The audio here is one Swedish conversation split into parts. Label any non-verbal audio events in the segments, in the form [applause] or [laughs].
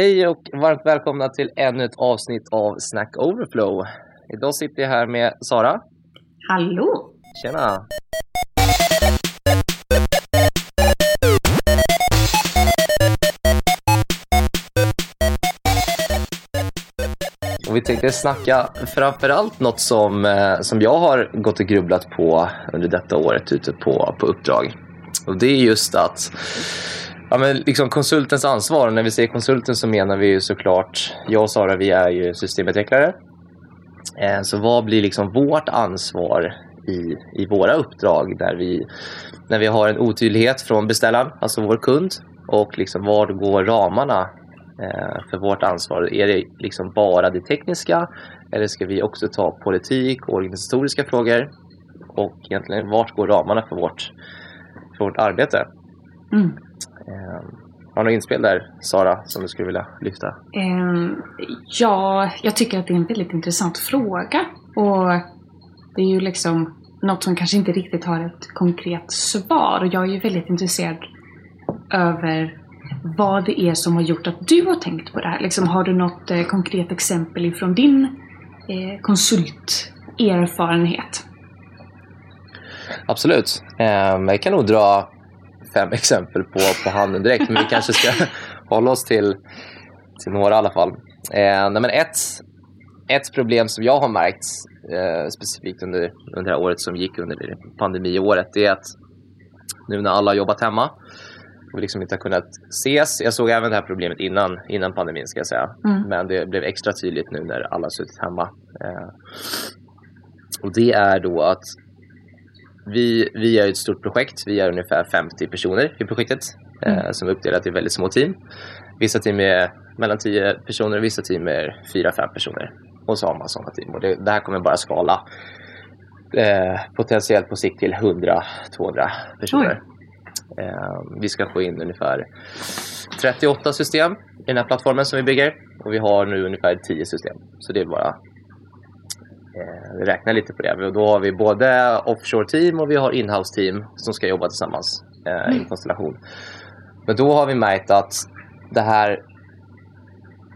Hej och varmt välkomna till ännu ett avsnitt av Snack Overflow. Idag sitter jag här med Sara. Hallå! Tjena! Och vi tänkte snacka framförallt något som, eh, som jag har gått och grubblat på under detta året ute på, på uppdrag. Och det är just att ja, men liksom konsultens ansvar. När vi säger konsulten så menar vi ju såklart, jag och Sara vi är ju systemutvecklare. Eh, så vad blir liksom vårt ansvar i, i våra uppdrag där vi, när vi har en otydlighet från beställaren, alltså vår kund och liksom var går ramarna eh, för vårt ansvar? Är det liksom bara det tekniska eller ska vi också ta politik och organisatoriska frågor? Och egentligen vart går ramarna för vårt, för vårt arbete? Mm. Eh, har du något inspel där, Sara, som du skulle vilja lyfta? Ehm, ja, jag tycker att det är en väldigt intressant fråga. Och det är ju liksom något som kanske inte riktigt har ett konkret svar. Och jag är ju väldigt intresserad över vad det är som har gjort att du har tänkt på det här. Liksom, har du något eh, konkret exempel ifrån din eh, konsulterfarenhet? Absolut. Eh, jag kan nog dra fem [laughs] exempel på, på handen direkt, men vi kanske ska hålla oss till, till några i alla fall. Eh, nej, men ett, ett problem som jag har märkt eh, specifikt under, under det här året som gick under pandemiåret, det är att nu när alla har jobbat hemma och liksom inte har kunnat ses. Jag såg även det här problemet innan, innan pandemin ska jag säga. Mm. Men det blev extra tydligt nu när alla har suttit hemma. Eh, och det är då att vi, vi är ett stort projekt. Vi är ungefär 50 personer i projektet eh, Mm. som är uppdelat i väldigt små team. Vissa team är mellan 10 personer och vissa team är 4-5 personer. Och så har man sådana team. Och det, det här kommer bara skala eh, potentiellt på sikt till 100-200 personer. Eh, vi ska få in ungefär 38 system i den här plattformen som vi bygger. Och vi har nu ungefär 10 system. Så det är bara eh, räkna lite på det. Och Då har vi både offshore-team och vi har in-house-team som ska jobba tillsammans eh, i en konstellation. Men då har vi märkt att det här,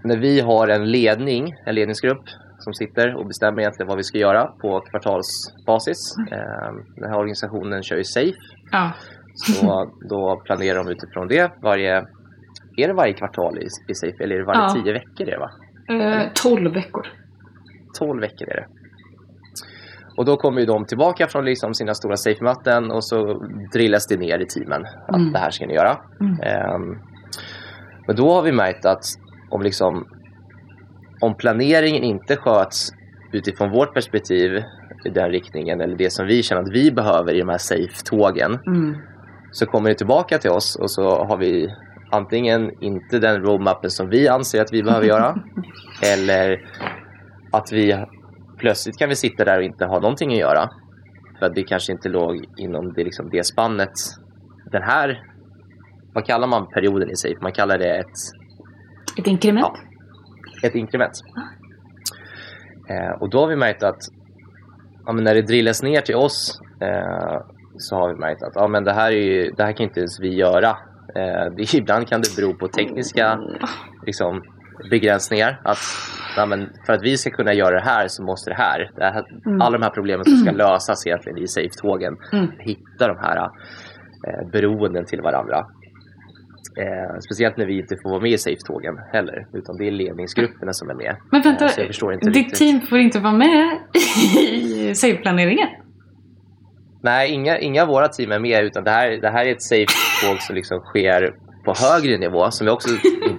när vi har en ledning, en ledningsgrupp som sitter och bestämmer egentligen vad vi ska göra på kvartalsbasis. Eh, den här organisationen kör ju SAFE, Ja. så [laughs] då planerar de utifrån det. Varje, är det varje kvartal i, i SAFE eller är det varje Ja. tio veckor? Det, va? Eh, 12 veckor. 12 veckor är det. Och då kommer ju de tillbaka från liksom sina stora safe-möten och så drillas det ner i teamen att Mm. det här ska ni göra. Mm. Ehm, men då har vi märkt att om, liksom, om planeringen inte sköts utifrån vårt perspektiv i den riktningen eller det som vi känner att vi behöver i de här safe-tågen Mm. så kommer det tillbaka till oss och så har vi antingen inte den roadmappen som vi anser att vi behöver göra [laughs] eller att vi plötsligt kan vi sitta där och inte ha någonting att göra för att det kanske inte låg inom det, liksom, det spannet den här vad kallar man perioden i sig? Man kallar det ett, Ett inkrement? Ja. ett inkrement. Eh, och då har vi märkt att ja, när det drillas ner till oss eh, så har vi märkt att ja, men det, här är ju, det här kan inte ens vi göra. Eh, det, [laughs] ibland kan det bero på tekniska liksom, begränsningar. Att, ja, men för att vi ska kunna göra det här så måste det här. Det här Mm. Alla de här problemen som ska lösas egentligen i safe-tågen. Mm. Hitta de här eh, beroenden till varandra. Eh, speciellt när vi inte får vara med i safe-tågen heller. Utan det är ledningsgrupperna som är med. Men vänta, Eh, ditt riktigt. team får inte vara med i saveplaneringen? Nej, inga, inga av våra team är med utan det här, det här är ett safe-tåg som liksom sker på högre nivå som vi också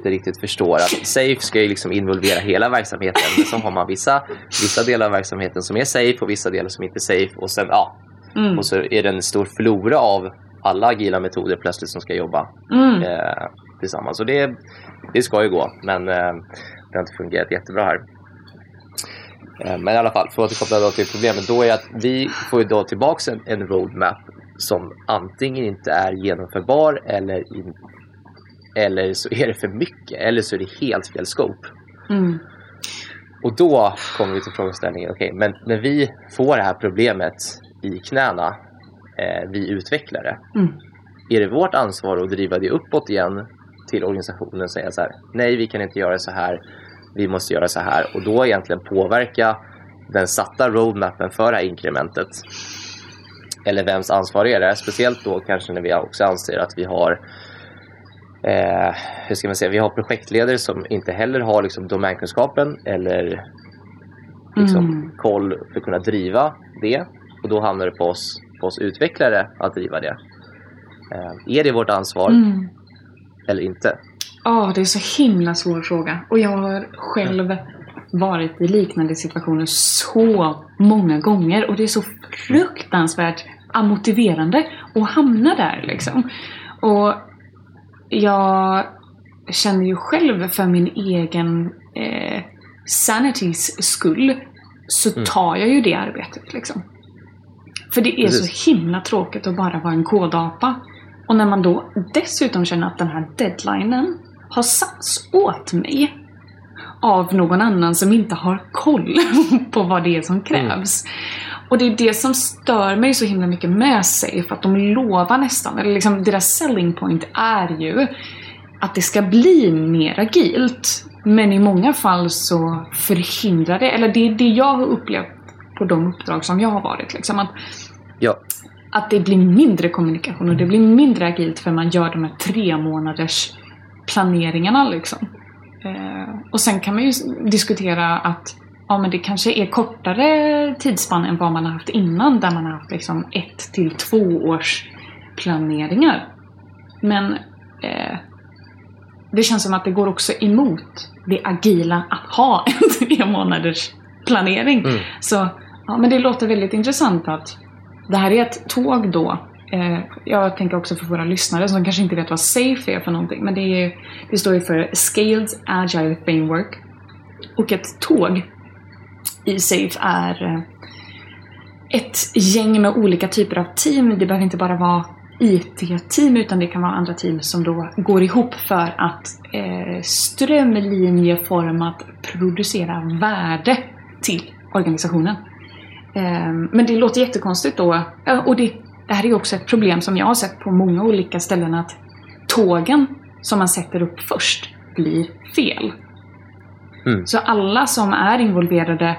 inte riktigt förstår. Att safe ska ju liksom involvera hela verksamheten men så har man vissa, vissa delar av verksamheten som är safe och vissa delar som inte är safe och sen ja, Mm. och så är det en stor flora av alla agila metoder plötsligt som ska jobba Mm. eh, tillsammans. Och det, det ska ju gå men eh, det har inte fungerat jättebra här. Eh, Men i alla fall, för att återkoppla då till problemet, då är att vi får ju då tillbaks en, en roadmap som antingen inte är genomförbar eller, in, eller så är det för mycket eller så är det helt fel scope. Mm. Och då kommer vi till frågeställningen, okej, men när vi får det här problemet i knäna, eh, vi utvecklare, Mm. är det vårt ansvar att driva det uppåt igen till organisationen och säga så här, nej vi kan inte göra så här, vi måste göra så här och då egentligen påverka den satta roadmappen för det här inkrementet. Eller vems ansvar är det? Speciellt då kanske när vi också anser att vi har eh, hur ska man säga, vi har projektledare som inte heller har liksom domänkunskapen eller liksom Mm. koll för att kunna driva det. Och då hamnar det på oss, på oss utvecklare att driva det. Eh, är det vårt ansvar Mm. eller inte? Ja, det är så himla svår fråga. Och jag har själv varit i liknande situationer så många gånger och det är så fruktansvärt amotiverande att hamna där liksom. Och jag känner ju själv för min egen eh, sanitys skull så Mm. tar jag ju det arbetet liksom. För det är Precis. så himla tråkigt att bara vara en kodapa. Och när man då dessutom känner att den här deadlinen har satts åt mig av någon annan som inte har koll [laughs] på vad det är som krävs. Och det är det som stör mig så himla mycket med sig, för att de lovar nästan, eller liksom deras selling point är ju att det ska bli mer agilt. Men i många fall så förhindrar det, eller det är det jag har upplevt på de uppdrag som jag har varit. Liksom, att Ja, att det blir mindre kommunikation och det blir mindre agilt för man gör de här tre månaders planeringarna liksom. Eh, och sen kan man ju diskutera att ja, men det kanske är kortare tidsspann än vad man har haft innan där man har haft liksom ett till två års planeringar. Men eh, det känns som att det går också emot det agila att ha [laughs] en tre månaders planering. Mm. Så ja, men det låter väldigt intressant att det här är ett tåg då. Eh, jag tänker också för våra lyssnare som kanske inte vet vad SAFE är för någonting. Men det, är, det står ju för Scaled Agile Framework. Och ett tåg i SAFE är eh, ett gäng med olika typer av team. Det behöver inte bara vara IT-team utan det kan vara andra team som då går ihop för att eh, strömlinjeformat producera värde till organisationen. Ehm, Men det låter jättekonstigt då. Och det, det här är också ett problem som jag har sett på många olika ställen att tågen som man sätter upp först blir fel. Mm. Så alla som är involverade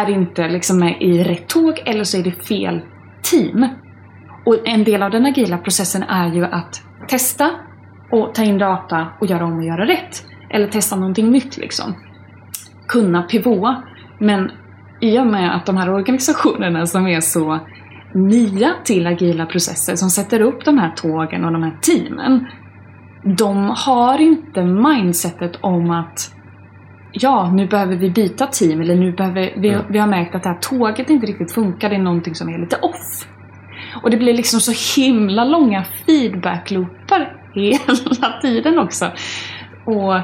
är inte liksom med i rätt tåg eller så är det fel team. Och en del av den agila processen är ju att testa och ta in data och göra om och göra rätt. Eller testa någonting nytt liksom. Kunna pivoa. Men i och med att de här organisationerna som är så nya till agila processer, som sätter upp de här tågen och de här teamen, de har inte mindsetet om att ja, nu behöver vi byta team eller nu behöver vi, Mm. vi har märkt att det här tåget inte riktigt funkar, det är någonting som är lite off. Och det blir liksom så himla långa feedback-loopar hela tiden också. Och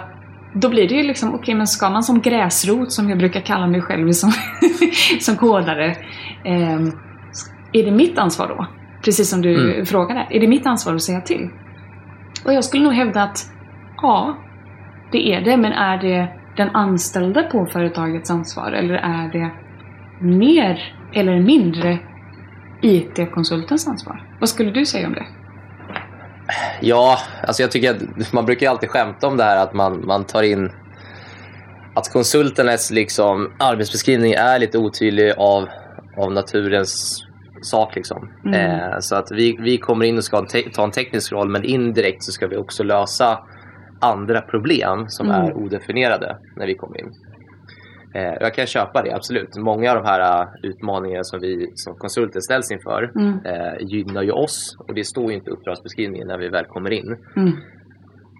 då blir det ju liksom, okej men ska man som gräsrot, som jag brukar kalla mig själv som, [laughs] som kodare, ehm, är det mitt ansvar då? Precis som du Mm. frågade, är det mitt ansvar att säga till? Och jag skulle nog hävda att ja, det är det, men är det den anställde på företagets ansvar eller är det mer eller mindre IT-konsultens ansvar? Vad skulle du säga om det? Ja, alltså jag tycker att man brukar alltid skämta om det här att man, man tar in att konsulternas liksom arbetsbeskrivning är lite otydlig av, av naturens sak. Liksom. Mm. Eh, så att vi, vi kommer in och ska te- ta en teknisk roll men indirekt så ska vi också lösa andra problem som Mm. är odefinierade när vi kommer in. Eh, jag kan köpa det, absolut. Många av de här uh, utmaningarna som vi som konsulter ställs inför Mm. eh, gynnar ju oss och det står ju inte i uppdragsbeskrivningen när vi väl kommer in. Mm.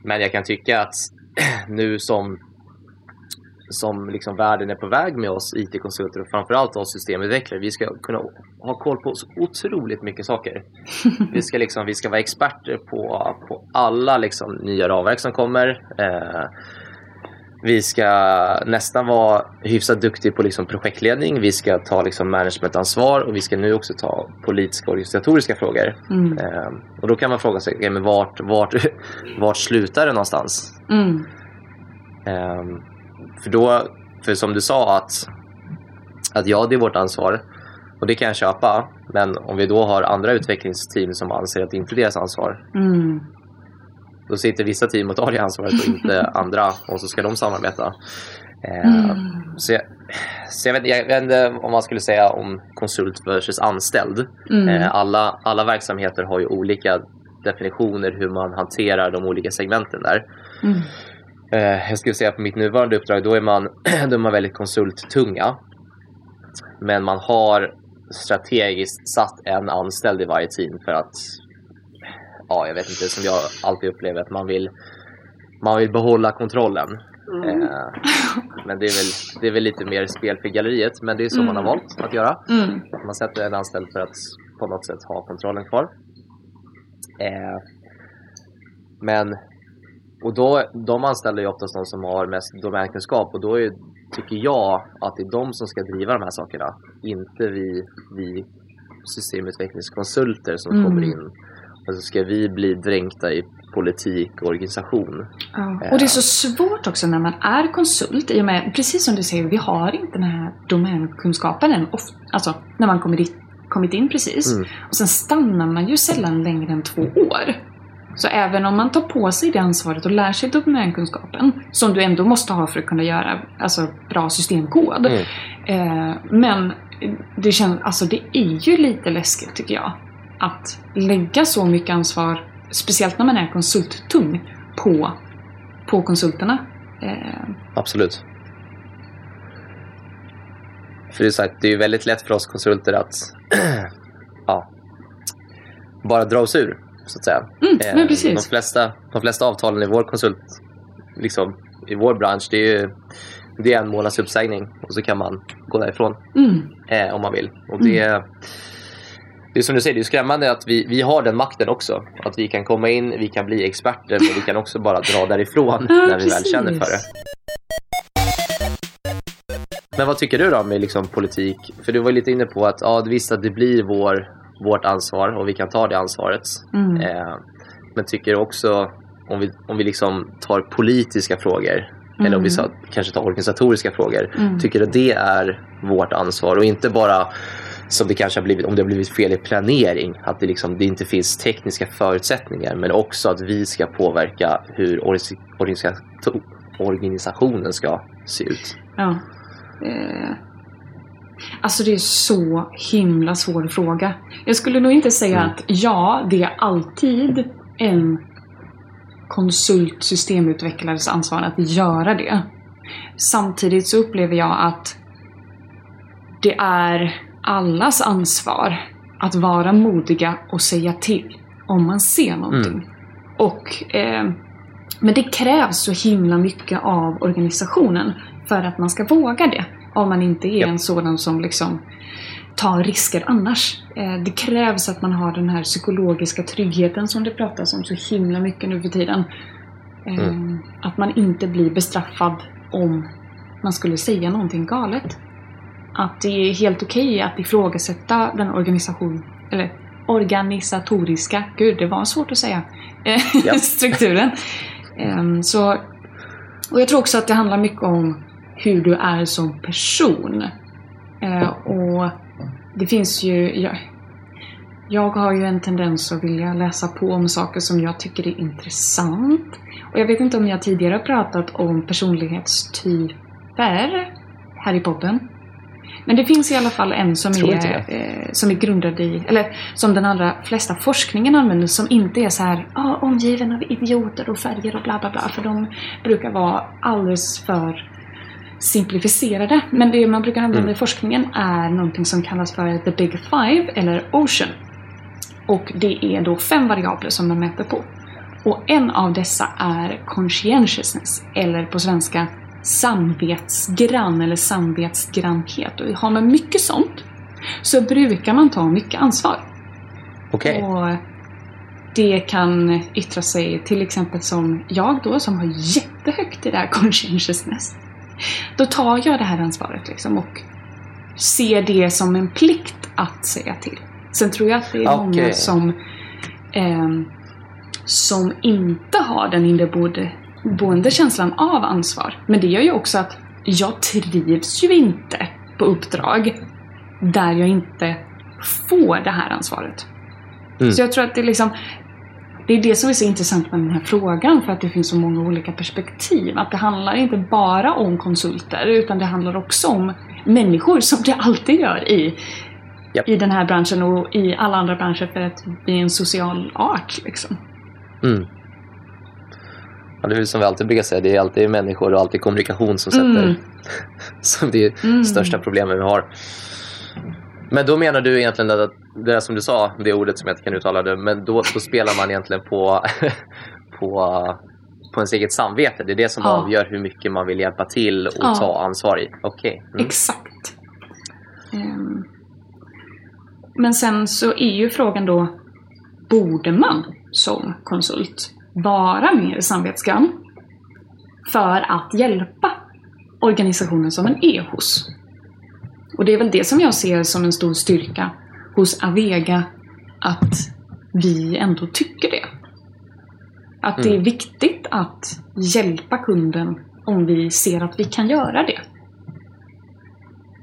Men jag kan tycka att [clears throat] nu som, som liksom världen är på väg med oss IT-konsulter och framförallt oss systemutvecklare, vi ska kunna ha koll på så otroligt mycket saker. [laughs] Vi ska, liksom, vi ska vara experter på, på alla liksom, nya ramverk som kommer. Eh, vi ska nästan vara hyfsat duktiga på liksom projektledning. Vi ska ta liksom managementansvar och vi ska nu också ta politiska och organisatoriska frågor. Mm. Eh, och då kan man fråga sig, okay, men vart, vart, [laughs] vart slutar det någonstans? Mm. Eh, för då, för som du sa att, att ja, det är vårt ansvar och det kan jag köpa. Men om vi då har andra utvecklingsteam som anser att det inte är deras ansvar, Mm. då sitter vissa team och tar det ansvaret och inte [laughs] andra och så ska de samarbeta. Eh, Mm. Så, jag, så jag, vet, jag vet inte om man skulle säga om konsult versus anställd. Mm. Eh, alla, alla verksamheter har ju olika definitioner hur man hanterar de olika segmenten där. Mm. Eh, jag skulle säga på mitt nuvarande uppdrag, då är man, [clears throat] då är man väldigt konsulttunga. Men man har strategiskt satt en anställd i varje team för att, ja jag vet inte, som jag alltid upplever att man vill, man vill behålla kontrollen. Mm. Eh, men det är, väl, det är väl lite mer spel för galleriet, men det är så man har Mm. valt att göra. Mm. Man sätter en anställd för att på något sätt ha kontrollen kvar. Eh, men, och då, de anställer ju oftast de som har mest domänkunskap och då är, tycker jag att det är de som ska driva de här sakerna. Inte vi, vi systemutvecklingskonsulter som Mm. kommer in. Och så ska vi bli dränkta i politik och organisation. Ja. Och det är så svårt också när man är konsult i och med, precis som du säger, vi har inte den här domänkunskapen än. Alltså när man kommer dit, kommit in precis. Mm. Och sen stannar man ju sällan längre än två år. Så även om man tar på sig det ansvaret och lär sig domänkunskapen, som du ändå måste ha för att kunna göra alltså, bra systemkod. Mm. Eh, men det, känns, alltså, det är ju lite läskigt tycker jag. Att lägga så mycket ansvar, speciellt när man är konsulttung, på, på konsulterna. Eh, Absolut. För det är, sagt, det är ju väldigt lätt för oss konsulter att [clears throat] ja, bara dra oss ur, så att säga. mm, Eh, precis. De flesta, de flesta avtalen i vår konsult, liksom, i vår bransch, det är ju det är en månads uppsägning och så kan man gå därifrån Mm, eh, om man vill. Och det, det är som du säger, det är skrämmande att vi, vi har den makten också. Att vi kan komma in, vi kan bli experter, men vi kan också bara dra [laughs] därifrån Ja, när vi väl känner för precis. det. Men vad tycker du då med liksom politik? För du var lite inne på att ja, visst att det blir vår, vårt ansvar och vi kan ta det ansvaret. mm, Eh, men tycker också, om vi, om vi liksom tar politiska frågor, eller om vi sa, kanske tar organisatoriska frågor, Mm. tycker du det är vårt ansvar och inte bara som det kanske har blivit, om det har blivit fel i planering, att det, liksom, det inte finns tekniska förutsättningar, men också att vi ska påverka hur organisationen ska se ut. ja. Eh, alltså det är så himla svår fråga. Jag skulle nog inte säga Mm. att ja, det är alltid en konsult systemutvecklares ansvar att göra det. Samtidigt så upplever jag att det är allas ansvar att vara modiga och säga till om man ser någonting. Och, eh, men det krävs så himla mycket av organisationen för att man ska våga det. Om man inte är en sådan som liksom tar risker annars. Eh, det krävs att man har den här psykologiska tryggheten som det pratas om så himla mycket nu för tiden. Eh, Mm. Att man inte blir bestraffad om man skulle säga någonting galet. Att det är helt okej att ifrågasätta den organisation, eller organisatoriska, gud det var svårt att säga, eh, Ja. [laughs] strukturen. Ehm, så, och jag tror också att det handlar mycket om hur du är som person. Eh, och det finns ju, jag, jag har ju en tendens att vilja läsa på om saker som jag tycker är intressant. Och jag vet inte om jag tidigare har pratat om personlighetstyper här i podden. Men det finns i alla fall en som är, eh, som är grundad i, eller som den allra flesta forskningen använder som inte är så här ah, omgiven av idioter och färger och bla bla bla. För de brukar vara alldeles för simplifierade. Men det man brukar använda Mm. i forskningen är någonting som kallas för the big five eller ocean. Och det är då fem variabler som man mäter på. Och en av dessa är conscientiousness, eller på svenska samvetsgrann eller samvetsgrannhet. Och har man mycket sånt så brukar man ta mycket ansvar. Okej. Och det kan yttra sig till exempel som jag då som har jättehögt i det här conscientiousness. Då tar jag det här ansvaret liksom och ser det som en plikt att säga till. Sen tror jag att det är många Okej. som ehm, som inte har den inneboende boende känslan av ansvar. Men det gör ju också att jag trivs ju inte på uppdrag där jag inte får det här ansvaret. Mm. Så jag tror att det är liksom det är det som är så intressant med den här frågan för att det finns så många olika perspektiv. Att det handlar inte bara om konsulter utan det handlar också om människor som det alltid gör i, Japp. i den här branschen och i alla andra branscher för att vi är en social art. Liksom. Mm. Ja, det är som vi alltid brukar säga, det är alltid människor och alltid kommunikation som sätter Mm. [laughs] som det är Mm. största problemet vi har. Men då menar du egentligen att det som du sa, det ordet som jag inte kan uttala det, men då, då spelar man egentligen på, [laughs] på, på ens eget samvete. Det är det som Ja. avgör hur mycket man vill hjälpa till och Ja. ta ansvar i. Okej. Mm. Exakt. Ehm. Men sen så är ju frågan då, borde man som konsult vara mer samvetsgrann för att hjälpa organisationen som man är hos? Och det är väl det som jag ser som en stor styrka hos Avega, att vi ändå tycker det. Att det är Mm. viktigt att hjälpa kunden om vi ser att vi kan göra det.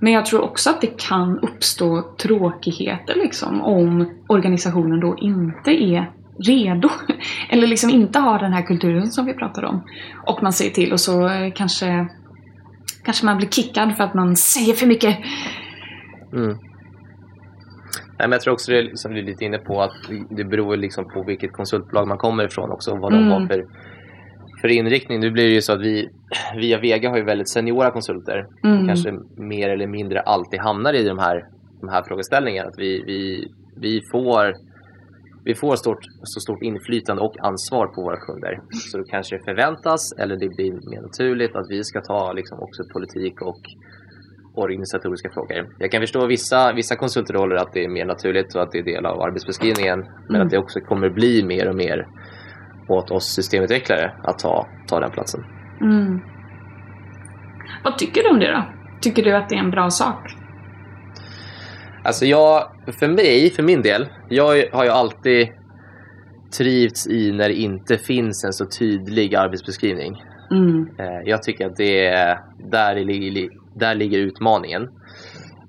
Men jag tror också att det kan uppstå tråkigheter liksom om organisationen då inte är redo. [laughs] Eller liksom inte har den här kulturen som vi pratade om. Och man säger till och så eh, kanske, kanske man blir kickad för att man säger för mycket. Mm. Nej, men jag tror också det som du är lite inne på att det beror liksom på vilket konsultbolag man kommer ifrån också och vad de Mm. har för, för inriktning. Nu blir det ju så att vi via Vega har ju väldigt seniora konsulter. Mm. Kanske mer eller mindre alltid hamnar i de här, de här frågeställningarna. Att vi, vi, vi får, vi får stort, så stort inflytande och ansvar på våra kunder. Så då kanske det förväntas eller det blir mer naturligt att vi ska ta liksom också politik och organisatoriska frågor. Jag kan förstå vissa, vissa konsultroller att det är mer naturligt och att det är del av arbetsbeskrivningen. Men Mm. att det också kommer bli mer och mer åt oss systemutvecklare att ta, ta den platsen. Mm. Vad tycker du om det då? Tycker du att det är en bra sak? Alltså jag, för mig, för min del, jag har ju alltid trivts i när det inte finns en så tydlig arbetsbeskrivning. Mm. Eh, Jag tycker att det är, där, det ligger, där ligger utmaningen.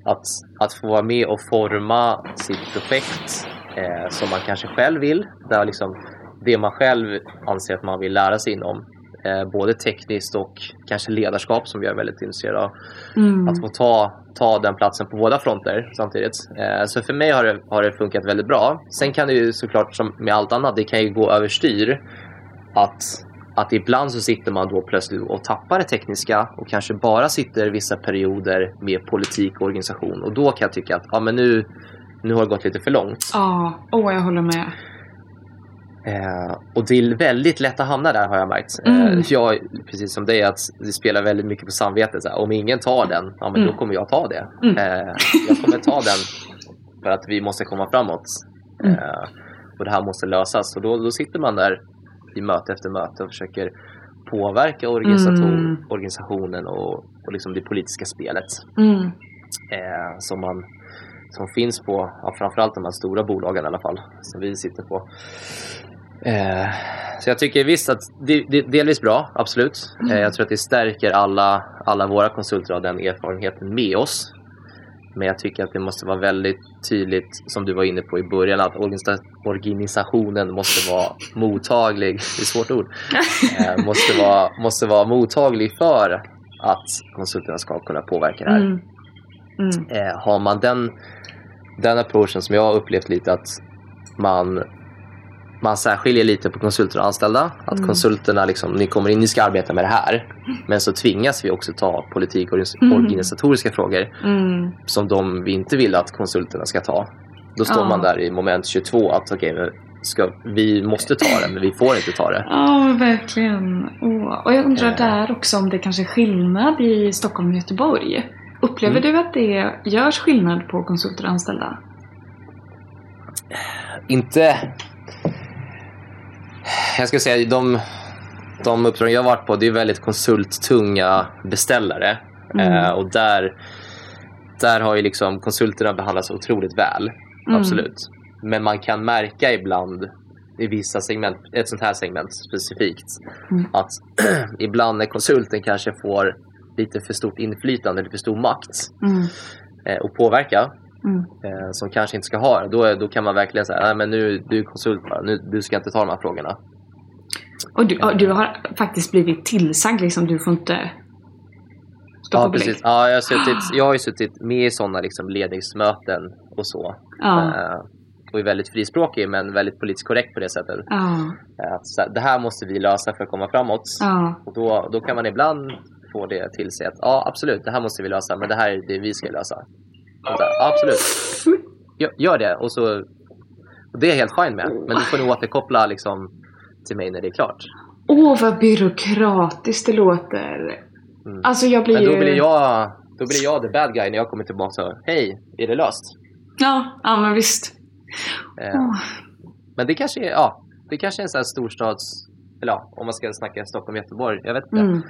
Att, att få vara med och forma sitt projekt eh, som man kanske själv vill. Där liksom det man själv anser att man vill lära sig inom. Eh, både tekniskt och kanske ledarskap som jag är väldigt intresserad av. Mm. Att få ta, ta den platsen på båda fronter samtidigt. Eh, så för mig har det, har det funkat väldigt bra. Sen kan det ju såklart som med allt annat, det kan ju gå överstyr. Att, att ibland så sitter man då plötsligt och tappar det tekniska och kanske bara sitter vissa perioder med politik och organisation. Och då kan jag tycka att ja, men nu, nu har det gått lite för långt. Ja, åh jag håller med. Eh, och det är väldigt lätt att hamna där har jag märkt. Mm. Eh, jag, precis som dig, att det spelar väldigt mycket på samvetet. Så här, om ingen tar den, ja men då Mm. kommer jag ta det. Mm. Eh, jag kommer ta den för att vi måste komma framåt. Mm. Eh, och det här måste lösas. Och då, då sitter man där i möte efter möte och försöker påverka organisator, Mm. organisationen och, och liksom det politiska spelet Mm. eh, som, man, som finns på ja, framförallt de här stora bolagen i alla fall som vi sitter på. Eh, så jag tycker visst att det, det är delvis bra, absolut. Eh, jag tror att det stärker alla, alla våra konsulter av den erfarenheten med oss. Men jag tycker att det måste vara väldigt tydligt, som du var inne på i början, att organisa- organisationen måste vara mottaglig, [laughs] det är svårt ord, [laughs] eh, måste, vara, måste vara mottaglig för att konsulterna ska kunna påverka det här. Mm. Mm. Har man den, den approachen som jag har upplevt lite att man, man särskiljer lite på konsulter och anställda. Att Mm. konsulterna, liksom, ni kommer in, ni ska arbeta med det här. Men så tvingas vi också ta politik och Mm. organisatoriska frågor Mm. som de vi inte vill att konsulterna ska ta. Då står Ja. man där i moment 22 att okej, men ska, vi måste ta det men vi får inte ta det. Ja, verkligen. Åh. Och jag undrar Eh. där också om det kanske är skillnad i Stockholm och Göteborg. Upplever Mm. du att det görs skillnad på konsulter och anställda? inte... Jag ska säga de, de uppdrag jag har varit på, det är väldigt konsulttunga beställare. Mm. Eh, och där, där har ju liksom konsulterna behandlats otroligt väl. Mm. Absolut. Men man kan märka ibland i vissa segment, ett sånt här segment specifikt, Mm. att [clears throat] ibland när konsulten kanske får lite för stort inflytande, lite för stor makt Mm. eh, och påverka Mm. eh, som kanske inte ska ha det. Då, då kan man verkligen säga, nej men nu du är konsult bara, nu, du ska inte ta de här frågorna. Och du, och du har faktiskt blivit tillsagd liksom, du får inte stå Ja, på belägg. precis. Ja, jag, har suttit, jag har ju suttit med i sådana liksom ledningsmöten och så. Ja. Eh, och är väldigt frispråkig men väldigt politiskt korrekt på det sättet. Ja. Eh, Att så här, det här måste vi lösa för att komma framåt. Ja. Och då, då kan man ibland få det till sig att ja absolut, det här måste vi lösa men det här är det vi ska lösa. Absolut, gör, det. Och, så, och det är jag helt fine med. Men du får nog återkoppla liksom, till mig när det är klart. Åh, vad byråkratiskt det låter. Mm. Alltså jag blir Men då blir jag, då blir jag the bad guy när jag kommer tillbaka och hej, är det löst? Ja, ja men visst. Eh, Åh. Men det kanske är, ja, det kanske är en sån här storstads... Eller ja, om man ska snacka Stockholm, Göteborg. Jag vet inte. Mm.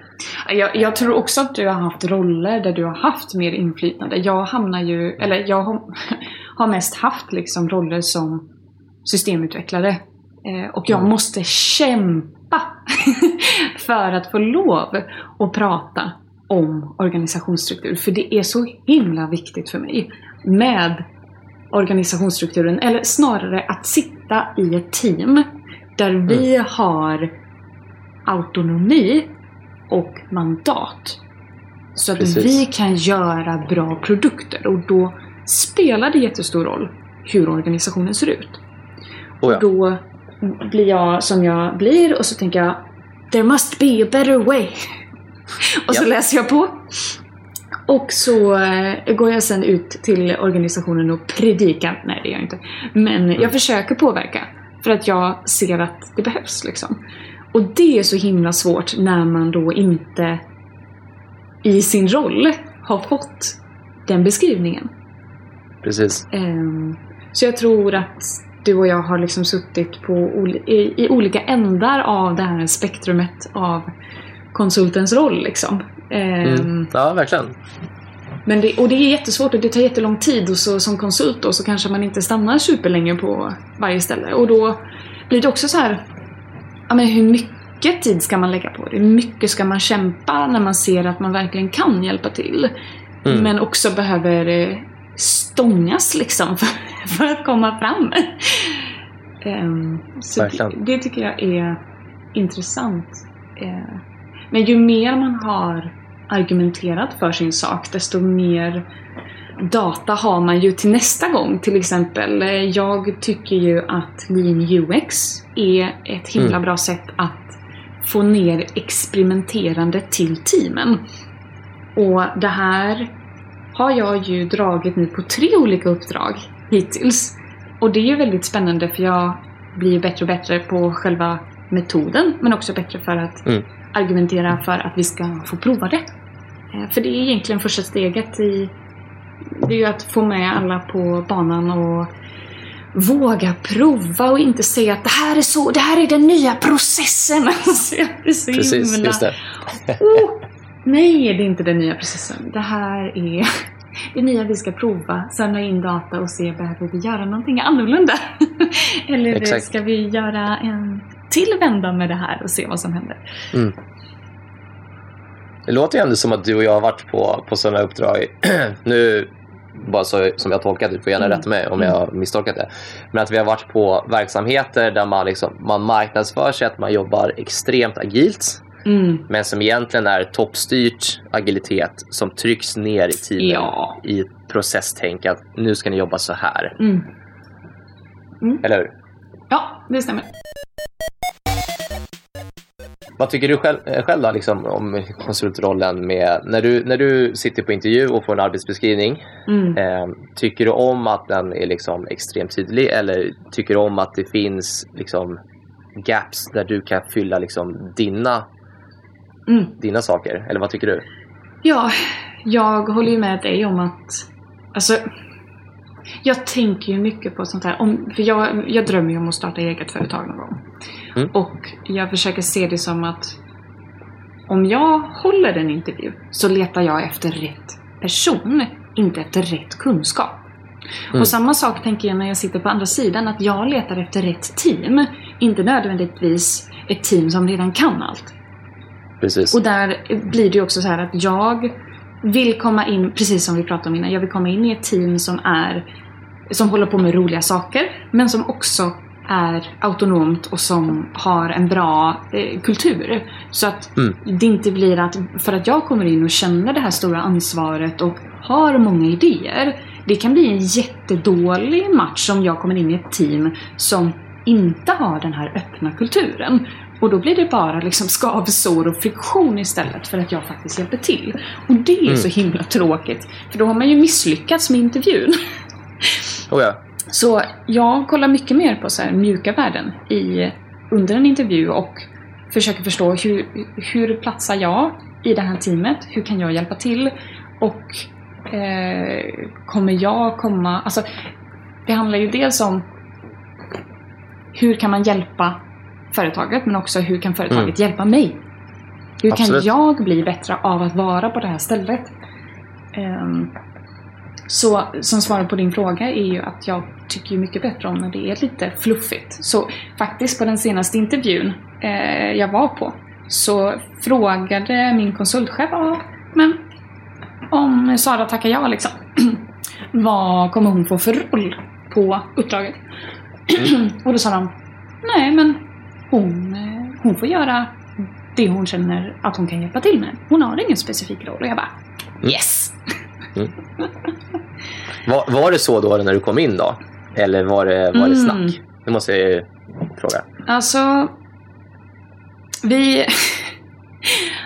Jag, jag tror också att du har haft roller där du har haft mer inflytande. Jag hamnar ju, eller jag har, [laughs] har mest haft liksom roller som systemutvecklare. Eh, och jag Mm. måste kämpa [laughs] för att få lov att prata om organisationsstruktur. För det är så himla viktigt för mig med organisationsstrukturen. Eller snarare att sitta i ett team där vi har autonomi och mandat. Så att Precis. vi kan göra bra produkter och då spelar det jättestor roll hur organisationen ser ut. Oh, ja. Då blir jag som jag blir och så tänker jag There must be a better way. [laughs] och så Ja. läser jag på. Och så eh, går jag sen ut till organisationen och predikar. Nej, det gör jag inte. Men Mm. jag försöker påverka. För att jag ser att det behövs liksom. Och det är så himla svårt när man då inte i sin roll har fått den beskrivningen. Precis. Ehm, så jag tror att du och jag har liksom suttit på i olika ändar av det här spektrumet av konsultens roll. Liksom. Ehm, Mm. Ja, verkligen. Men det, och det är jättesvårt och det tar jättelång tid och så, som konsult då, så kanske man inte stannar superlänge på varje ställe. Och då blir det också så här, ja men hur mycket tid ska man lägga på det? Hur mycket ska man kämpa när man ser att man verkligen kan hjälpa till? Mm. Men också behöver eh, stångas liksom för, [laughs] för att komma fram. Ehm, så det, det tycker jag är intressant. Eh, men ju mer man har argumenterat för sin sak, desto mer data har man ju till nästa gång. Till exempel, eh, jag tycker ju att Lean UX är ett himla Mm. bra sätt att få ner experimenterande till teamen. Och det här har jag ju dragit nu på tre olika uppdrag hittills. Och det är ju väldigt spännande för jag blir bättre och bättre på själva metoden men också bättre för att Mm. argumentera för att vi ska få prova det. Eh, För det är egentligen första steget i det är ju att få med alla på banan och våga prova och inte säga att det här är så, det här är den nya processen. [laughs] Alltså, så Precis, himla- just det. Oh, nej, det är inte den nya processen. Det här är [laughs] det nya vi ska prova. Samla in data och se, behöver vi göra någonting annorlunda? [laughs] Eller Exakt. ska vi göra en till vända med det här och se vad som händer? Mm. Det låter ju ändå som att du och jag har varit på, på sådana uppdrag. [clears throat] nu, bara så, som jag tolkat det, du får gärna Mm. rätta mig om jag har misstolkat det. Men att vi har varit på verksamheter där man, liksom, man marknadsför sig att man jobbar extremt agilt. Mm. Men som egentligen är toppstyrt agilitet som trycks ner i teamen Ja. i ett processtänk att nu ska ni jobba så här. Mm. Eller hur? Ja, det stämmer. Vad tycker du själv, eh, själv då, liksom, om konsultrollen med, när du, när du sitter på intervju och får en arbetsbeskrivning? Mm. Eh, tycker du om att den är liksom extremt tydlig eller tycker du om att det finns liksom gaps där du kan fylla liksom dina, Mm. dina saker? Eller vad tycker du? Ja, jag håller ju med dig om att... Alltså, jag tänker ju mycket på sånt här. Om, för jag, jag drömmer ju om att starta eget företag någon gång. Mm. Och jag försöker se det som att om jag håller en intervju så letar jag efter rätt person, inte efter rätt kunskap. Mm. Och samma sak tänker jag när jag sitter på andra sidan, att jag letar efter rätt team. Inte nödvändigtvis ett team som redan kan allt. Precis. Och där blir det ju också så här att jag vill komma in, precis som vi pratade om innan, jag vill komma in i ett team som är som håller på med roliga saker men som också är autonomt och som har en bra eh, kultur. Så att Mm. det inte blir att, för att jag kommer in och känner det här stora ansvaret och har många idéer. Det kan bli en jättedålig match om jag kommer in i ett team som inte har den här öppna kulturen. Och då blir det bara liksom skavsår och friktion istället för att jag faktiskt hjälper till. Och det är Mm. så himla tråkigt. För då har man ju misslyckats med intervjun. Oh ja. Så jag kollar mycket mer på så här mjuka värden i, under en intervju och försöker förstå hur, hur platsar jag i det här teamet? Hur kan jag hjälpa till? Och eh, kommer jag komma... Alltså, det handlar ju dels om hur kan man hjälpa företaget men också hur kan företaget hjälpa mig? Hur Absolut. kan jag bli bättre av att vara på det här stället? Ehm, så som svar på din fråga är ju att jag tycker mycket bättre om när det är lite fluffigt. Så faktiskt på den senaste intervjun eh, jag var på så frågade min konsultchef men om Sara tackar ja liksom. [clears throat] vad kommer hon få för roll på uppdraget? [clears throat] Och då sa de nej men hon, eh, hon får göra det hon känner att hon kan hjälpa till med. Hon har ingen specifik roll. Och jag bara yes! Var, var det så då när du kom in då? Eller var det, var det Mm. snack? Det måste jag fråga. Alltså, vi...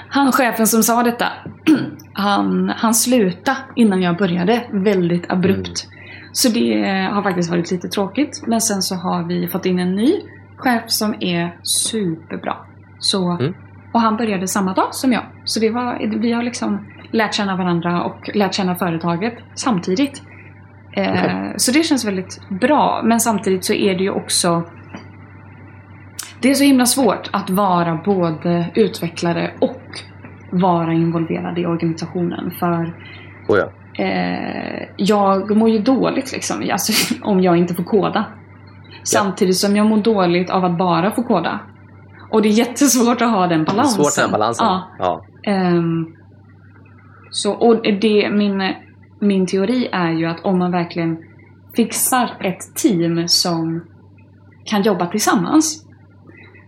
Han chefen som sa detta, han, han slutade innan jag började väldigt abrupt. Så det har faktiskt varit lite tråkigt. Men sen så har vi fått in en ny chef som är superbra. Så, Mm. Och han började samma dag som jag. Så det var, vi har liksom lärt känna varandra och lärt känna företaget samtidigt. Eh. Så det känns väldigt bra. Men samtidigt så är det ju också det är så himla svårt att vara både utvecklare och vara involverad i organisationen. För Oh ja. eh, jag mår ju dåligt liksom, alltså, [laughs] om jag inte får koda. Samtidigt som jag mår dåligt av att bara få koda. Och det är jättesvårt att ha den balansen. Svårt den balansen. Ja. Ja. Ehm, så, och det, min, min teori är ju att om man verkligen fixar ett team som kan jobba tillsammans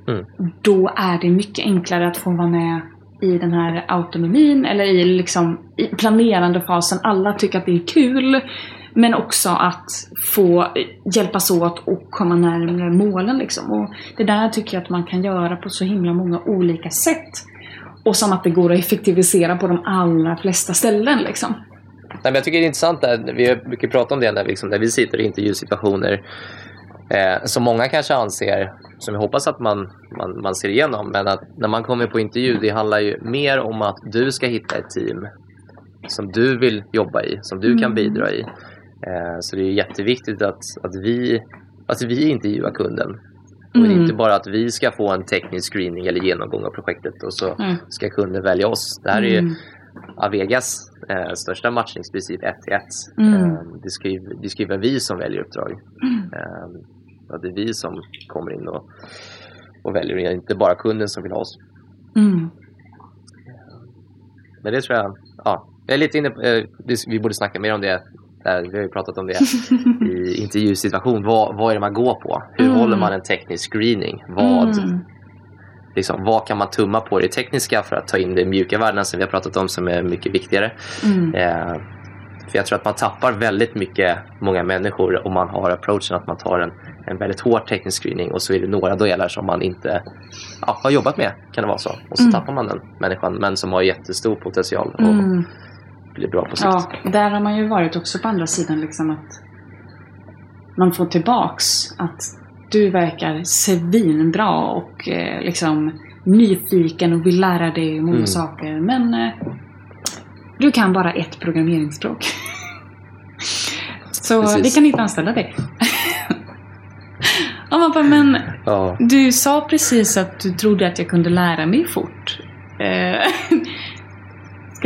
Mm. då är det mycket enklare att få vara med i den här autonomin eller i, liksom, i planerande fasen. Alla tycker att det är kul. Men också att få hjälpas åt och komma närmare målen. Liksom. Och det där tycker jag att man kan göra på så himla många olika sätt. Och som att det går att effektivisera på de allra flesta ställen. Liksom. Nej, men jag tycker det är intressant där, vi har mycket pratat om det när vi, liksom, när vi sitter i intervjusituationer eh, som många kanske anser, som jag hoppas att man, man, man ser igenom, men att när man kommer på intervju, det handlar ju mer om att du ska hitta ett team som du vill jobba i, som du kan Mm. bidra i. Eh, så det är jätteviktigt att, att, vi, att vi intervjuar kunden. Och Mm. inte bara att vi ska få en teknisk screening eller genomgång av projektet och så Mm. ska kunden välja oss. Det här är ju Mm. Avegas eh, största matchningsprincip 1 till 1. Mm. Eh, det, ska ju, det ska ju vara vi som väljer uppdrag. Eh, och det är vi som kommer in och, och väljer, det är inte bara kunden som vill ha oss. Mm. Men det tror jag, ja, jag är lite inne på, eh, vi borde snacka mer om det. Där, vi har ju pratat om det [laughs] i intervjusituation. Vad, vad är det man går på? Hur Mm. håller man en teknisk screening? Vad, Mm. liksom, vad kan man tumma på i det tekniska för att ta in de mjuka värdena som vi har pratat om som är mycket viktigare? Mm. Eh, för jag tror att man tappar väldigt mycket, många människor, om man har approachen att man tar en, en väldigt hård teknisk screening och så är det några delar som man inte ja, har jobbat med, kan det vara så. Och så Mm. tappar man den människan, men som har jättestor potential och Mm. Blir bra på sikt. Ja, där har man ju varit också på andra sidan liksom att man får tillbaks att du verkar svinbra och eh, liksom nyfiken och vill lära dig många Mm. saker men eh, du kan bara ett programmeringsspråk. Så Precis. vi kan inte anställa dig. [laughs] ja, man bara, men Ja. du sa precis att du trodde att jag kunde lära mig fort. [laughs]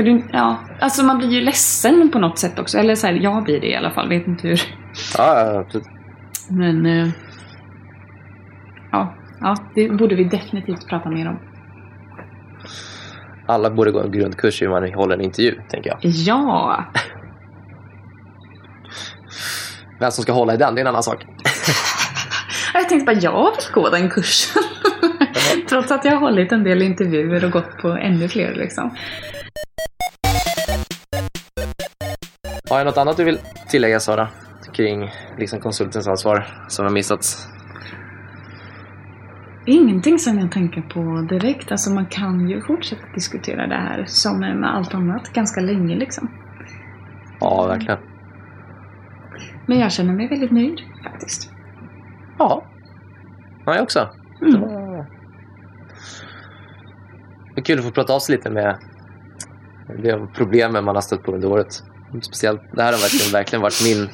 Ska du, ja, alltså man blir ju ledsen på något sätt också. Eller så här, jag blir det i alla fall. Vet inte hur. Ja, ja, absolut. Men... eh, ja, ja, det borde vi definitivt prata mer om. alla borde gå en grundkurs i hur man håller en intervju, tänker jag. Ja! [laughs] Vem som ska hålla i den, det är en annan sak. [laughs] Jag tänkte bara, jag vill gå den kursen. [laughs] Trots att jag har hållit en del intervjuer och gått på ännu fler liksom. Har jag något annat du vill tillägga Sara? Kring liksom konsultens ansvar som har missats? Ingenting som jag tänker på direkt. Alltså man kan ju fortsätta diskutera det här som med allt annat ganska länge liksom. Ja, verkligen. Men jag känner mig väldigt nöjd faktiskt. Ja. Ja, jag också. Mm. Det är kul att få prata av sig lite med de problemen man har stött på under året. Speciellt, det här har verkligen, verkligen varit min...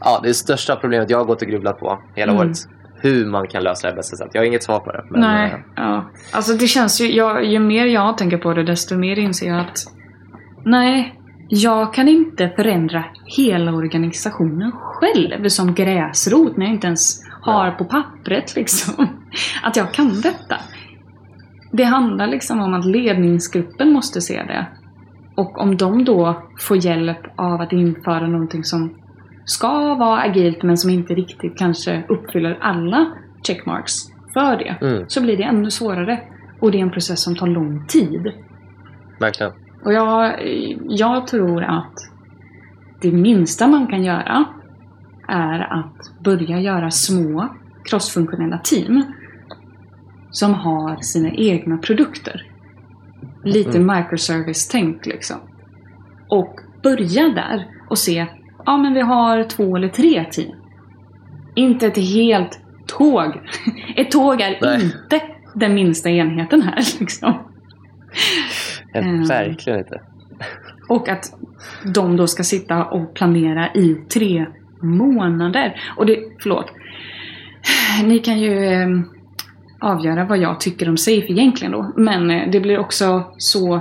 Ja, det största problemet jag har gått och grubblat på hela Mm. året. Hur man kan lösa det på bästa sätt. Jag har inget svar på det. Men, Nej, eh, ja. Alltså det känns ju, jag, ju mer jag tänker på det desto mer inser jag att nej, jag kan inte förändra hela organisationen själv som gräsrot när jag inte ens har på pappret liksom. [laughs] Att jag kan detta. Det handlar liksom om att ledningsgruppen måste se det. Och om de då får hjälp av att införa någonting som ska vara agilt men som inte riktigt kanske uppfyller alla checkmarks för det. Mm. Så blir det ännu svårare. Och det är en process som tar lång tid. Verkligen. Och jag, jag tror att det minsta man kan göra är att börja göra små crossfunktionella team som har sina egna produkter. Lite Mm. microservice-tänk liksom. Och börja där och se, ja men vi har två eller tre team. Inte ett helt tåg. [laughs] Ett tåg är Nej. inte den minsta enheten här [laughs] liksom. Eh, Mm. Verkligen inte. Och att de då ska sitta och planera i tre månader. Och det, förlåt. Ni kan ju eh, avgöra vad jag tycker om SAFE egentligen då. Men eh, det blir också så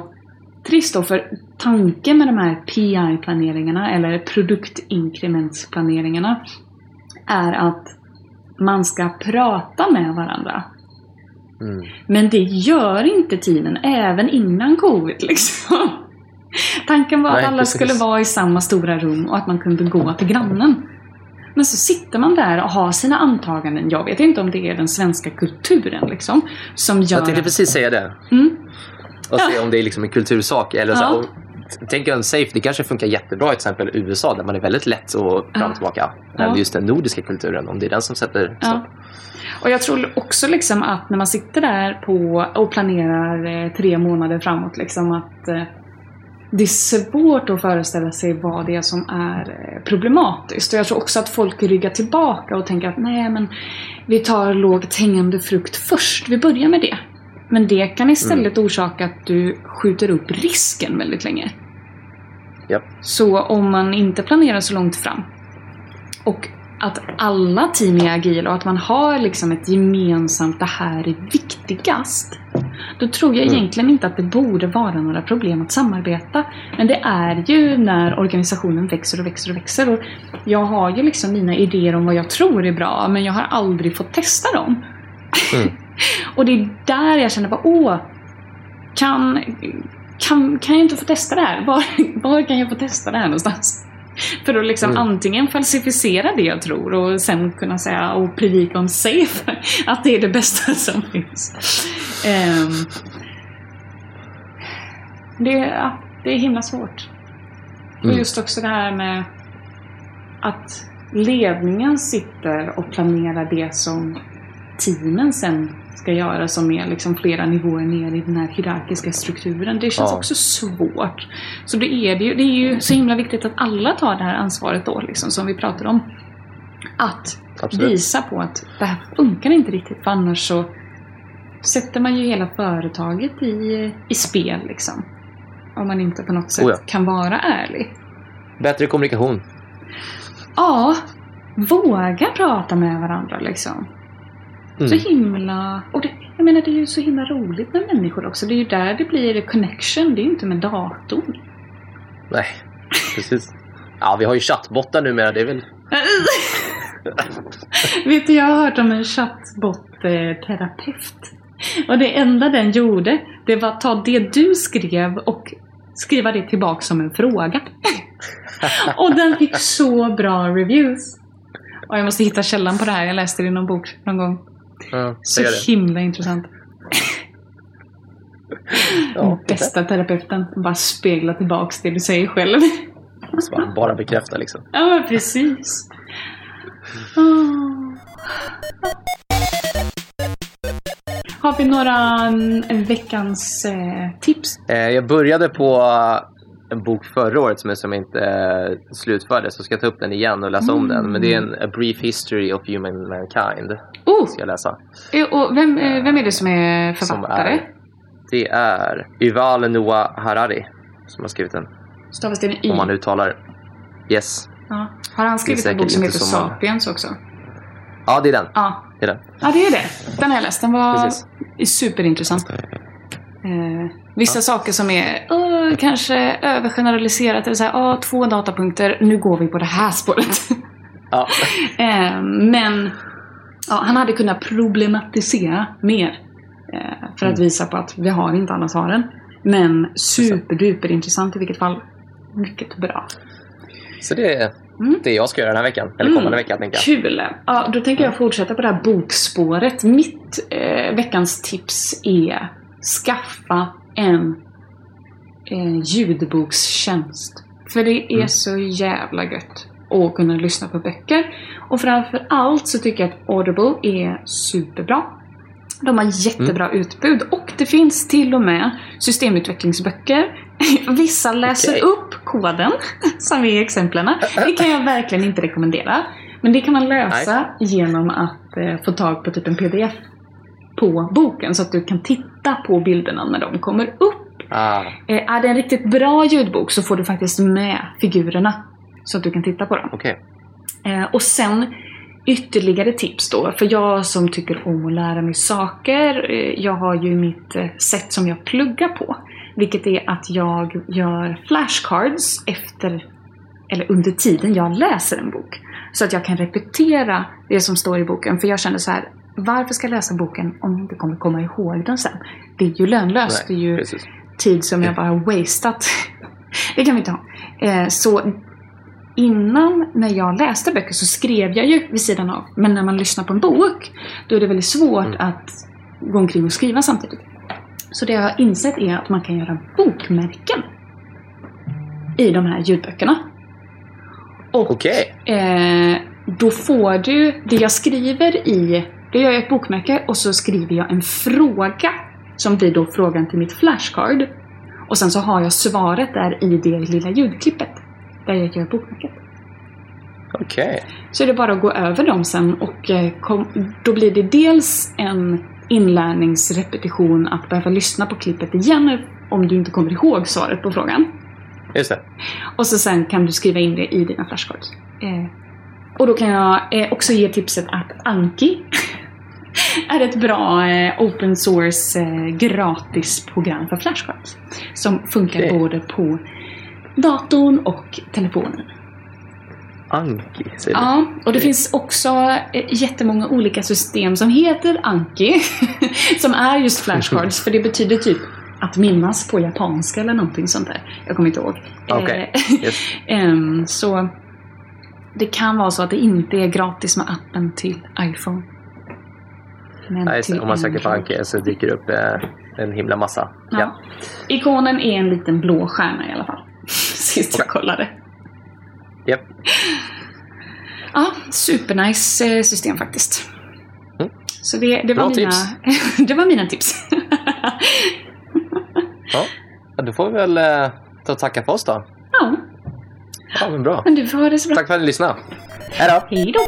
trist då för tanken med de här PI-planeringarna eller produktinkrementsplaneringarna är att man ska prata med varandra. Mm. Men det gör inte teamen, även innan covid [laughs] liksom. Tanken var Nej, att alla precis. skulle vara i samma stora rum och att man kunde gå till grannen. Men så sitter man där och har sina antaganden. Jag vet inte om det är den svenska kulturen liksom. Som gör... Jag tänkte precis säga det. Mm. Och se om det är liksom en kultursak. Eller så, Ja. tänk en safe, det kanske funkar jättebra i till exempel USA där man är väldigt lätt att fram Ja. och tillbaka. Ja. Men just den nordiska kulturen, om det är den som sätter stopp. Ja. Och jag tror också liksom att när man sitter där på och planerar eh, tre månader framåt liksom att eh, det är svårt att föreställa sig vad det är som är eh, problematiskt. Och jag tror också att folk ryggar tillbaka och tänker att nej men vi tar lågt hängande frukt först. Vi börjar med det. Men det kan istället orsaka att du skjuter upp risken väldigt länge. Japp. Så om man inte planerar så långt fram och att alla team är agila och att man har liksom ett gemensamt det här är viktigast. Då tror jag Mm. egentligen inte att det borde vara några problem att samarbeta. Men det är ju när organisationen växer och växer och växer. Och jag har ju liksom mina idéer om vad jag tror är bra men jag har aldrig fått testa dem. Mm. [laughs] och det är där jag känner bara åh, kan, kan, kan jag inte få testa det här? Var, [laughs] var kan jag få testa det här någonstans? [laughs] För att liksom Mm. antingen falsificera det jag tror och sen kunna säga och predika om safe [laughs] att det är det bästa [laughs] som finns. Ehm, det, ja, det är himla svårt. Och Mm. just också det här med att ledningen sitter och planerar det som teamen sen ska göra som är liksom flera nivåer ner i den här hierarkiska strukturen. Det känns Ja. också svårt. Så det är, det, ju, det är ju så himla viktigt att alla tar det här ansvaret då, liksom, som vi pratar om. Att Absolut. visa på att det här funkar inte riktigt för annars så sätter man ju hela företaget i, i spel liksom. Om man inte på något sätt Oh ja. kan vara ärlig. Bättre kommunikation. Ja, våga prata med varandra liksom. Mm. Så himla... Och det, jag menar det är ju så himla roligt med människor också. Det är ju där det blir connection, det är ju inte med datorn. Nej, precis. Ja, vi har ju chattbottar numera. Det är väl... [laughs] Vet du, jag har hört om en chattbot-terapeut. Och det enda den gjorde, det var att ta det du skrev och skriva det tillbaka som en fråga. [laughs] och den fick så bra reviews. Och jag måste hitta källan på det här, jag läste det i någon bok någon gång. Ja, Så det himla intressant. [laughs] Ja, Bästa terapeuten, bara spegla tillbaks det du säger själv. Så bara, bara bekräfta liksom. ja, precis. Ah. Har vi några mm, veckans eh, tips? Eh, jag började på en bok förra året som, som jag inte eh, slutförde så ska jag ta upp den igen och läsa om den. Men det är en A Brief History of Human Mankind. Oh, Ska jag läsa. eh, och vem, eh, vem är det som är Som författare? är, det är Yuval Noah Harari som har skrivit den. Stavas det med Y? Om man uttalar Yes. Ja. Har han skrivit är en bok som heter som Sapiens också? Ja, det är den. Ja. Det är den. ja, det är det. Den har jag läst. Den var Precis. superintressant. Eh, vissa saker som är uh, kanske övergeneraliserat. Eller så här, ah, två datapunkter, nu går vi på det här spåret. Ja. [laughs] Eh, men ja, han hade kunnat problematisera mer. Eh, för att Mm. visa på att vi har inte alla svaren. Men superduper intressant i vilket fall. Mycket bra. Så det är Mm. det jag ska göra den här veckan. Eller Mm. kommande vecka tänker jag. Kul! Ja, då tänker jag fortsätta på det här bokspåret. Mitt eh, veckans tips är skaffa en eh, ljudbokstjänst. För det är Mm. så jävla gött att kunna lyssna på böcker. Och framför allt så tycker jag att Audible är superbra. De har jättebra Mm. utbud och det finns till och med systemutvecklingsböcker. [laughs] Vissa läser Okej. upp koden, [laughs] som är exemplen. Det kan jag verkligen inte rekommendera. Men det kan man lösa genom att eh, få tag på typ en pdf på boken så att du kan titta på bilderna när de kommer upp. Ah, Eh, är det en riktigt bra ljudbok så får du faktiskt med figurerna så att du kan titta på dem. Okej. Eh, och sen ytterligare tips då, för jag som tycker om att lära mig saker, eh, jag har ju mitt sätt som jag pluggar på. Vilket är att jag gör flashcards efter, eller under tiden jag läser en bok. Så att jag kan repetera det som står i boken. För jag känner så här, varför ska jag läsa boken om jag inte kommer komma ihåg den sen? Det är ju lönlöst. det är ju precis. Tid som jag bara har wasteat. [laughs] det kan vi inte ha. Eh, så innan när jag läste böcker så skrev jag ju vid sidan av. Men när man lyssnar på en bok då är det väldigt svårt Mm. att gå omkring och skriva samtidigt. Så det jag har insett är att man kan göra bokmärken i de här ljudböckerna. Och Okej. Eh, då får du, det jag skriver i, då gör jag ett bokmärke och så skriver jag en fråga som blir då frågan till mitt flashcard. Och sen så har jag svaret där i det lilla ljudklippet där jag gör bokmärket. Okej. Så är det bara att gå över dem sen och eh, kom, då blir det dels en inlärningsrepetition att behöva lyssna på klippet igen om du inte kommer ihåg svaret på frågan. Just det. Och så sen kan du skriva in det i dina flashcards. Eh, och då kan jag eh, också ge tipset att Anki är ett bra eh, open source eh, gratis program för flashcards. Som funkar Okej. både på datorn och telefonen. Anki, säger? Ja, och det finns också eh, jättemånga olika system som heter Anki. [laughs] som är just flashcards, för det betyder typ att minnas på japanska eller någonting sånt där. Jag kommer inte ihåg. Eh, [laughs] Yes. Ehm, så det kan vara så att det inte är gratis med appen till iPhone. Nej, om man söker på. Anki så dyker det upp eh, en himla massa. Ja. Ja. Ikonen är en liten blå stjärna i alla fall. [laughs] Sist jag kollade. Japp. Ja, supernice eh, system faktiskt. Mm. Så det, det, var Bra mina, tips. [laughs] det var mina tips. [laughs] Ja. ja. Då får vi väl eh, ta och tacka för oss då. ja, Ja, men bra. men du får ha det så bra. Tack för att ni lyssnade. Hej då! Hej då!